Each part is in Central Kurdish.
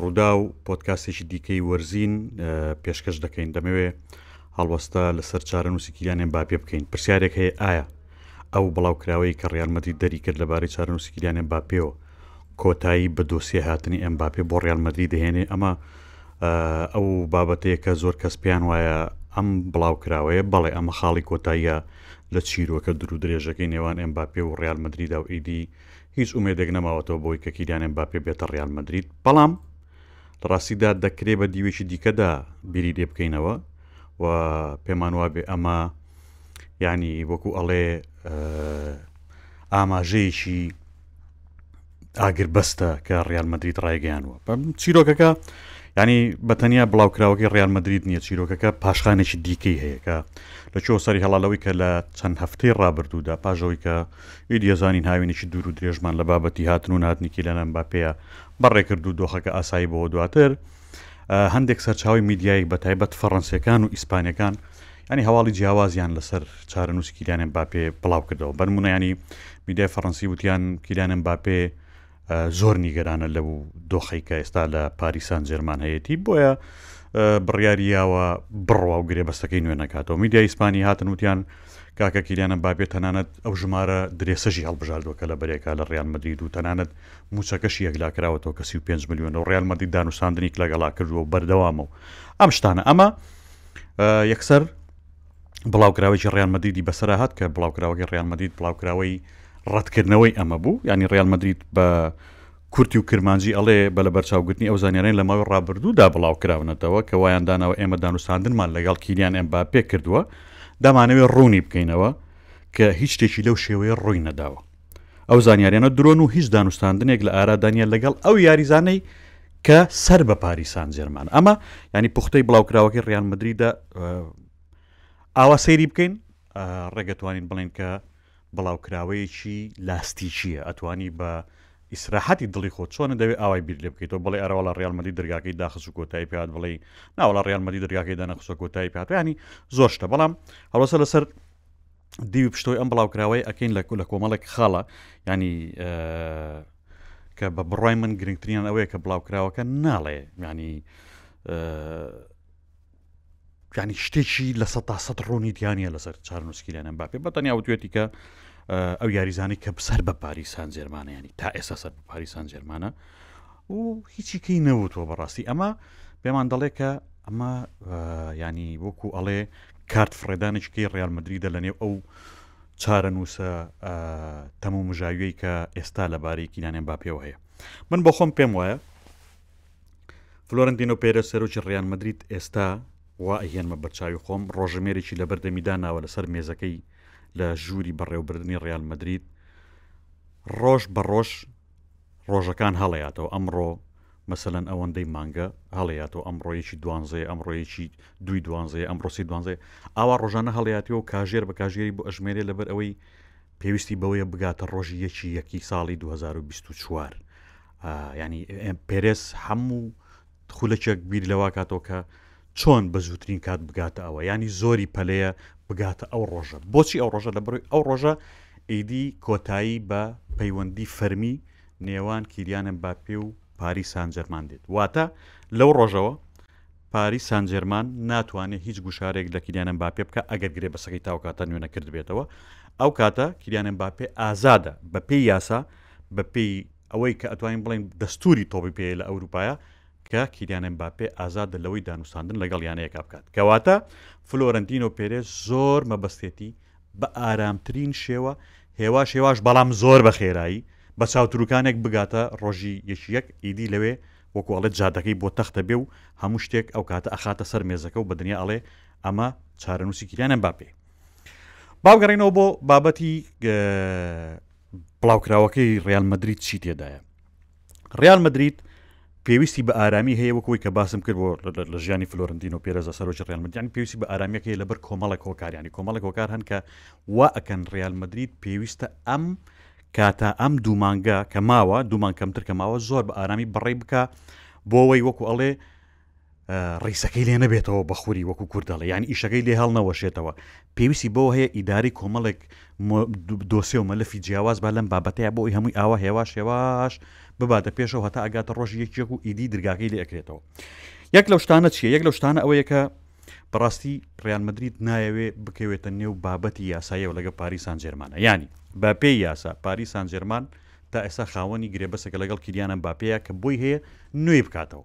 ڕووداو، پۆدکاستێکی دیکەی وەرزین پێشکەش دەکەین، دەمەوێ هەڵوەستە لەسەر چارەنووسی کیلیان ئێمباپێ بکەین، پرسیارێک هەیە ئایا ئەو بڵاوکراوەی کە ڕیال مەدرید دەریکرد لەبارەی چارەنووسی کیلیان ئێمباپێوە کۆتایی بە دۆسیە هاتنی ئێمباپێ بۆ ڕیال مەدرید دەهێنێ ئەمە ئەو بابەتەیە کە زۆر کەس پێیان وایە ئەم بڵاوکراوەیە بەڵێ ئەمە خاڵی کۆتاییە لە چیرۆکە درو درێژەکەی نێوان ئەمباپێ و ڕیال مدریدا و ئیدی هیچ ئومێدێک نەماوەتەوە بۆی کە کیلیان ئێمباپێ بێتە ڕیال مەدرید، بەڵام لە ڕاستیدا دەکرێ بە دیوێکی دیکەدا بیری لێ بکەینەوە و پێمان وابێ ئەمە یعنی وەکو ئەڵێ ئاماژەیەکی ئاگربەستە کە ڕیال مدریت ڕایگەیانوە چیرۆکەکە ینی بەتەنیا بڵاوکراوەکەی ڕیال مدریت نییە چیرۆکەکە پاشخانێکی دیکەی هەیەکە لە چۆ سەری هەڵالەوەی کە لە چەند هەفتەی ڕابردوودا پاژەوەی کە ئیدی ئەزانین هاوینێکی دوور و درێژمان لە بابەتی هاتن و نهاتنی کیلان ئەمباپێیە بەڕێکرد و دۆخەکە ئاسایی بۆوە دواتر هەندێک سەرچاوی میدیایی بە تایبەت فەڕەنسیەکان و ئیسپانەکان ینی هەواڵی جیاوازیان لەسەر چارەنووسی کیلانێن باپێ بڵاو کردەوە بەرمونەیانی میدای فەڕەنسی وتیان کیلانم باپێ زۆر نیگەرانە لەو دۆخەی کە ئێستا لە پاریسان جێرمان هەیەی بۆیە بڕیاریاوە بڕوا و گرێبەستەکەی نوێ نکاتەوە میدیا ئیسپانی هاتن وتیان کاکە کیلیانە بابێت تەنانەت ئەو ژمارە درێسەژی هەڵبژاردووە کە لە بەرێکا لە ڕیان مدرید و تەنانەت موچەکەشی یەکلاکراوەەوە کە 35 میلیۆن و ڕیان مدی دانوساندنیک لەگەڵا کردووە و بەردەوامە و ئەم شتانە ئەمە یەکسەر بڵاوکراوەیەکی ڕیال مەدریدی بەسەرا هات کە بڵاوکراوەکەی ڕیال مەدید بڵاوکراوەی ڕەتکردنەوەی ئەمە بوو ینی ڕیال مەدریت بە کورتی و کرمانجی ئەڵێ بە لە بەرچاوگرتنی ئەو زانیانەی لە ماوەی ڕابردوودا بڵاو کراونەتەوە کە وایان داناوە ئێمە دانوستاندنمان لەگەڵ کیریان ئەمبا پێ کردووە دامانەوێت ڕوونی بکەینەوە کە هیچ شتێکی لەو شێوەیە ڕووی نەداوە ئەو زانیاریانە درۆن و هیچ دانوستاندنێک لە ئارادانە لەگەڵ ئەو یاریزانەی کە سەر بە پاریسان جێرمان ئەمە ینی پوختەی بڵاوکراوەکەی ڕیان مدریدا ئاوا سەیری بکەین ڕێگەتوانین بڵێن کە بڵاوکراوەیەکی لاستیکیە ئەتوانی بە ئیسراحەتی دڵی خۆ چۆنە دەوێت ئاوای بیر لێ بکەیتەوە بڵێ ئەرەوەڵە ڕیالمەدی دەرگاکەی داخش و کۆتایی پێات بڵێ ناوەڵە ڕیالمەدی دەرگاکەی دانەخشە کۆتایی پێات ینی زۆر شتە بەڵام هەڵۆسە لەسەر دیوی پشتۆی ئەم بڵاوکراوەی ئەکەین لە لە کۆمەڵێک خاڵە ینی کە بە بڕای من گرنگترین ئەوەیە کە بڵاوکراوەکە ناڵێ ینی ینی شتێکی لە سە تا سە ڕوونی دیانە لەسەر چارنووسکی لەەن باپێ بە تەنیا وتێتی کە ئەو یاریزانانی کە بسەر بە پاریسان جێرمانیانی تا ئێستا سەر بە پاریسان جێرمانە و هیچی کەی نەوتوە بەڕاستی ئەمە پێمان دەڵێ کە ئەمە ینی وەکو ئەڵێ کارت فڕێدانێکی کەی ڕیال مەدریدە لەنێو ئەو چارەنووسە تەم و مژاویەی کە ئێستا لەبارەی کینانێن باپێوە هەیە من بۆ خۆم پێم وایە فلۆرنتینۆ پێرە سەرۆکی ڕیان مدریت ئێستا وا ئەهێنمە بەرچاوی خۆم ڕۆژمێرێکی لە بەردەمیدا ناوە لەسەر مێزەکەی لە ژووری بەڕێوبردننی ڕیال مدریت ڕۆژ بە ڕۆژ ڕۆژەکان هەڵەیاتەوە ئەمڕۆ مەسەلەن ئەوەندەی مانگە هەڵەیاتەوە ئەمڕۆیەکی دوانزەیە ئەمڕۆیەکی دوی دوانزەیە ئەم ڕۆسی دوانزەیە ئاوا ڕۆژانە هەڵەیاتەوە و کاژێر بە کاژێری بۆ ئەژمێرێ لەبەر ئەوەی پێویستی بەوەیە بگاتە ڕۆژی یەکی یەکی ساڵی 2024 ینی پێرس هەموو خولەکێک بیر لەوە کاتەوە کە چۆن بە زووترین کات بگاتە ئەوە ینی زۆری پەلەیە بگاتە ئەو ڕۆژە بۆچی ئەو ڕۆژە لە بڕی ئەو ڕۆژە ئیدی کۆتایی بە پەیوەندی فەرمی نێوان کیریانە باپێ و پاری سانجەرمان دێت واتە لەو ڕۆژەوە پاری سانجێرمان ناتوانێت هیچ گوشارێک لە کیریانە باپێ بکە ئەگەر گرێ بەسەکەی تاوکاتە نوێنە کرد بێتەوە ئەو کاتە کیریانە باپێ ئازادە بە پێی یاسا بە پێی ئەوەی کە ئەتوانین بڵێین دەستوری تۆپی پێیە لە ئەوروپایە کە کیلیان ئێمباپێ ئازادە لەوەی دانوستاندن لەگەڵ یانەیەکا بکات کەواتە فلۆرەنتینۆ پێرێز زۆر مەبەستێتی بە ئارامترین شێوە هێواش هێواش بەڵام زۆر بە خێرایی بە چاوتروکانێک بگاتە ڕۆژی یەکی یەک ئیدی لەوێ وەکو ئەڵێ جادەکەی بۆ تەختە بێ و هەموو شتێک ئەو کاتە ئەخاتە سەر مێزەکە و بە دنیا ئەڵێ ئەمە چارەنووسی کیلیان ئێمباپێ باوگەڕینەوە بۆ بابەتی بڵاوکراوەکەی ریال مدرید چی تێدایە ریال مدرید پێویستی بە ئارامی هەیە وەکوی کە باسم کرد بۆ لە ژیانی فلۆرنتین و پێرەزە سەرۆژ ریال مدرید پێویستی بە ئارامیەکەی لەبەر کۆمەڵک هۆکاریانی کۆمەڵک هۆکار هەن کە وا ئەکەن ریال مدرید پێویستە ئەم کاتا ئەم دوومانگە کە ماوە دوومان کەمتر کە ماوە زۆر بە ئارامی بەڕێ بکە بۆەوەی وەکو ئەڵێ ڕیسەکەی لێ نەبێتەوە بە خوری وەکو کورد دەڵێ یان ئیشەکەی لێ هەڵ نەوەشێتەوە پێویستی بەوە هەیە ئیداری کۆمەڵێک دۆسێ و مەلەفی جیاواز با لەم بابەتەیە بۆی هەمووی ئاوا هێواش هێواش بباتە پێشەوە هەتا ئەگاتە ڕۆژی یەکێک و ئیدی درگاکەی لێ ئەکرێتەوە یەک لەو شتانە چیە یەک لەو شتانە ئەوەیە کە بەڕاستی ڕیان مدریت نایەوێ بکەوێتە نێو بابەتی یاسایەوە لەگە پاریسان جێرمانە ینی بە پێی یاسا پاریسان جێرمان تا ئێسا خاوەنی گرێبەسەکە لەگەڵ کیریانم باپەیە کە بۆی هەیە نوێی بکاتەوە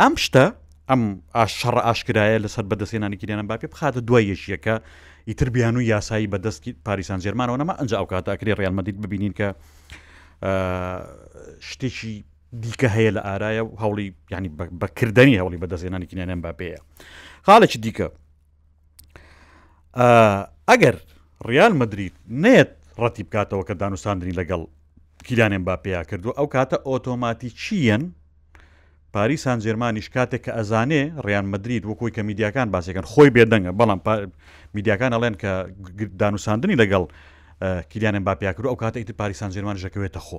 ئەم شتە ئەم شەڕە ئاشکرایە لەسەر بەدەستێنانی کیلیان ئەمباپێ بخاتە دوای یەکیەکە ئیتر بیان و یاسایی بەدەستی پاریسان جێرمانەوە نەما ئەنج ئەو کاتە ئەکرێ ڕیال مەدید ببینین کە شتێکی دیکە هەیە لە ئارایە و هەوڵی ینی بەکردنی هەوڵی بەدەستێنانی کینیانیان باپەیە خاڵێکی دیکە ئەگەر ڕیال مدریت نێت ڕەتی بکاتەوە کە دانوستاندنی لەگەڵ کیلانێن با پێیا کردو ئەو کاتە ئۆتۆماتیکیەن پاری سان جێرمانیش کاتێک کە ئەزانێ ڕیان مدریت وەکوی کە میدیاکان باسەکەن خۆی بێدەنگە بەڵام میدیاکان ئەڵێن کە دانوساندنی لەگەڵ کیلیانێن با پیاکرو ئەو کاتە ئیتر پاریسان جێرمان ژەکەوێتە خۆ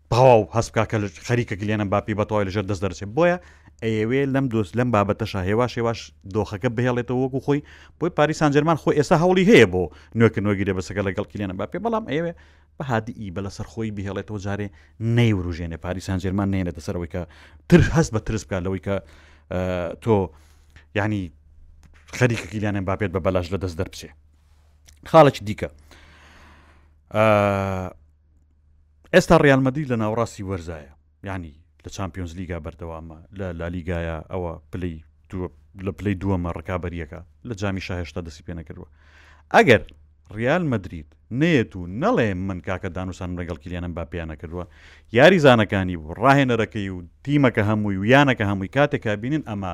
تەواو هەست بکا کە خەریکە گلێنە باپی بەتەواوی لەژێر دەست دەرچێت بۆیە ئەیەوێ لەم دۆست لەم بابەتەشە هێواش هێواش دۆخەکە بهێڵێتەوە وەکو خۆی بۆی پاریسان جەرمان خۆ ئێستا هەوڵی هەیە بۆ نوێکردنەوەگی دەبەسەکە لەگەڵ کلێنە باپێ بەڵام ئەوێ بە هادی بە لەسەر خۆی بهێڵێتەوە جارێ نەیوروژێنێ پاریسان جەرمان نێنە دەسەرەوەی کە تر هەست بە ترس بکە لەوەی کە تۆ ینی خەریکە کیلیانیان باپێت بە بەلاش لە دەست دەربچێ خاڵێکی دیکە ئێستا ڕیال مەدرید لە ناوەڕاستی وەرزایە یانی لە چمپیۆنز لیگا بەردەوامە لە لالیگایە ئەوە پلی لە پلی دووەمە ڕکابەریەکە لە جامی شاهێشتا دەسی پێ نەکردووە ئەگەر ریال مدرید نێت و نەڵێ من کاکە دانوسان لەگەڵ کلیانم با پێیانە کردووە یاریزانەکانی و ڕاهێنەرەکەی و تیمەکە هەمووی و یانەکە هەمووی کاتێکا بینن ئەمە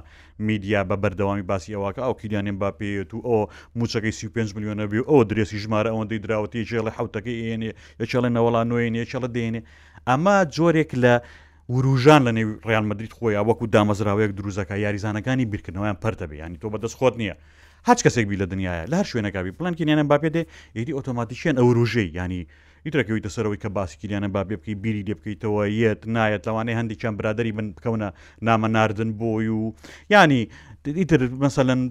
میدیا بە بەردەوامی باسی ئەوەکا ئەو کیلیان ئێمباپێیەت و ئەوە مووچەکەی سی و پێنج ملیۆنە بێ و ئەوە درێسی ژمارە ئەوەندەی دراوەتە یەکێ ئەڵێ حەوتەکەی ئێنێ یەکێ ئەڵێ نەوەڵا نۆی ئێنێ یەکێ ئەڵێ دێنێ ئەمە جۆرێک لە وروژان لە نێو ڕیال مەدرید خۆیان وەکو دامەزراوەیەک دروزەکە یاریزانەکانی بیرکردنەوەیان پەرتە بێ ینی تۆ بەدەست خۆت نییە هەچ کەسێک بی لە دنیاە لە هەر شوێنەکەبی بڵند کینێنە باپێ دێ ئیدی ئۆتۆماتیکیان ئەوروژەی ینی ئیتر ئەکەویتە سەرەوەی کە باسی کیلیانە با بێ بکەی بیری لێ بکەیتەوە یەت نایەت لەوانەیە هەندێکیان برادەری بن بکەونە نامە ناردن بۆی و یانی ئیتر مەسەلەن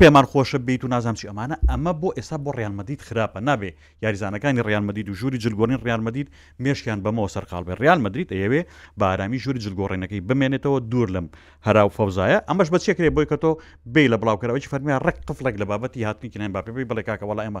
پێمان خۆشە بیت و نازانم چی ئەمانە ئەمە بۆ ئێستا بۆ ڕیال مەدید خراپە نابێ یاریزانەکانی ڕیال مەدید و ژووری جلگۆرین ڕیال مەدید مێشکیان بەمەوە سەرقاڵ بێ ڕیال مەدرید ئەیەوێ بە ئارامی ژووری جلگۆڕینەکەی بمێنێتەوە دوور لەم هەرا و فەوزایە ئەمەش بە چێکرێ بۆی کە تۆ بێ لە بڵاوکەرەوەی فەرمیان ڕێک قفڵێک لە بابەتی هاتنی کیلیان مباپێ بڵێ کاکە وەڵا ئێمە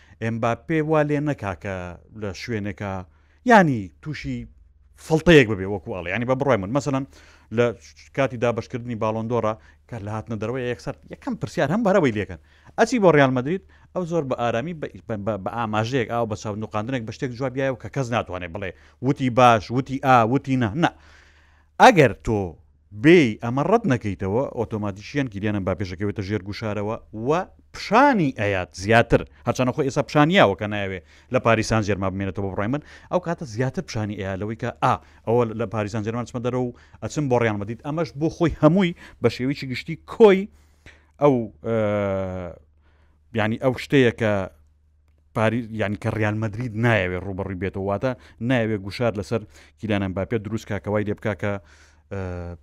ئێمباپێ وا لێ نەکا کە لە شوێنێکا یانی تووشی فڵتەیەک ببێ وەکو ئەڵێ ینی بە بڕای من مەسەن لە کاتی دابشکردنی باڵۆندۆڕە کە لە هاتنە دەرەوەی یەکسەر یەکەم پرسیار هەم بەرەوەی لەکەن ئەچی بۆ ڕیال مدرید ئەو زۆر بە ئارامی بە ئاماژەیەک ئاو بە چاونقاندنێک بە شتێک جوابایە و کە کەس ناتوانێت بڵێ وتی باش وتی ئا وتی نە نە ئەگەر تۆ بێی ئەمە ڕەت نەکەیتەوە ئۆتۆماتیکییەن کیلیان ئەمباپێ شەکەوێتە ژێر گوشارەوە و پیشانی ئەیات زیاتر هەرچەنە خۆی ئێستا پیشان یاوە کە نایەوێ لە پاریس سان جێرما بمێنێتەوە بە بڕای من ئەو کاتە زیاتر پیشانی ئەیا لەوەی کە ئا ئەوە لە پاریس سان جێرمان چمە دەرەوە و ئەچم بۆ ڕیان مەدید ئەمەش بۆ خۆی هەمووی بە شێوەیەکی گشتی کۆی ئەو بیانی ئەو شتەیە کە پاریس یعنی کە ریال مەدرید نایەوێت ڕوبەڕوی بێتەوە واتە نایەوێت گوشار لەسەر کیلانە باپێت دروست کا کەوای لێ بک کە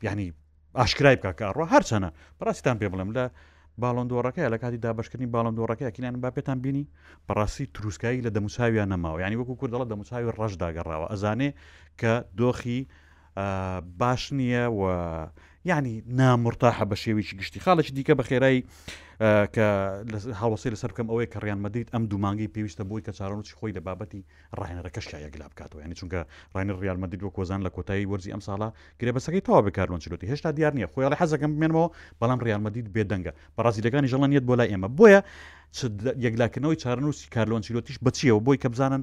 یعنی ئاشکرای بکە کە ئەڕۆ هەرچەنە بەڕاستان پێ بڵێم لە باڵندۆڕەکەی لە کاتی دابشکردنی باڵندۆڕەکە کیلان با پێتان بینی بەڕاستی تروسکایی لە دەموچاویان نەماوە ینی وەکو کوردەڵە دەموچاوی ڕەشدا گەڕاوە ئەزانێ کە دۆخی باش نییە و یعنی نامرتاحە بە شێویی گشتی خاڵێکی دیکە بە خێرایی کە هاوڵسی لەسەر بکەم ئەوەیە کە ڕیان مەدیت ئەم دومانگی پێویستە بۆی کە چارۆکی خۆی لە بابەتی ڕاهێنەرەکەش یاگلا بکاتەوە ینی چونکە ڕانی ڕیال مەدید وە کۆزان لە کۆتایی وەرزی ئەم ساڵا گرێ بەسەکەی تەوا بکارلۆنچلوتی هێشتا دیار نییە خۆیڵ حەزەکەم بمێنەوە بەڵام ڕیال مەدید بێدەنگە بەڕازیلەکانی ژەڵەن یەت بۆ لای ئێمە بۆیە یەکلاکردنەوەی چارنووسی کارلۆنچلوتیش بەچیەوە بۆی کە بزانن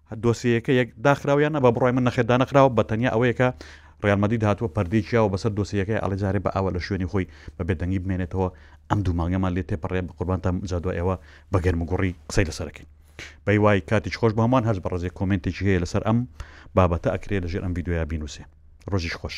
دۆسیەیەکە یەک داخراو یان نا بە بڕوای من نەخێر دانەخراوە بە تەنیا ئەوەیە کە ریال مەدرید هاتووە پەردەی جیاوە بەسەر دۆسیەکەی ئەڵێ جارێ بە ئاوە لە شوێنی خۆی بە بێدەنگی بمێنێتەوە ئەم دوو مانگەمان لێ تێپەڕێ بە قوربانتان جا دوای ئەوە بە گەرموگوڕی قسەی لەسەر ئەکەین بەیوای کاتیش خۆش بە هەمووان هەرچ بەڕێزێک کۆمێنتێکی هەیە لەسەر ئەم بابەتە ئەکرێ لەژێر ئەم ڤیدیۆیە بینووسێ ڕۆژیش خۆش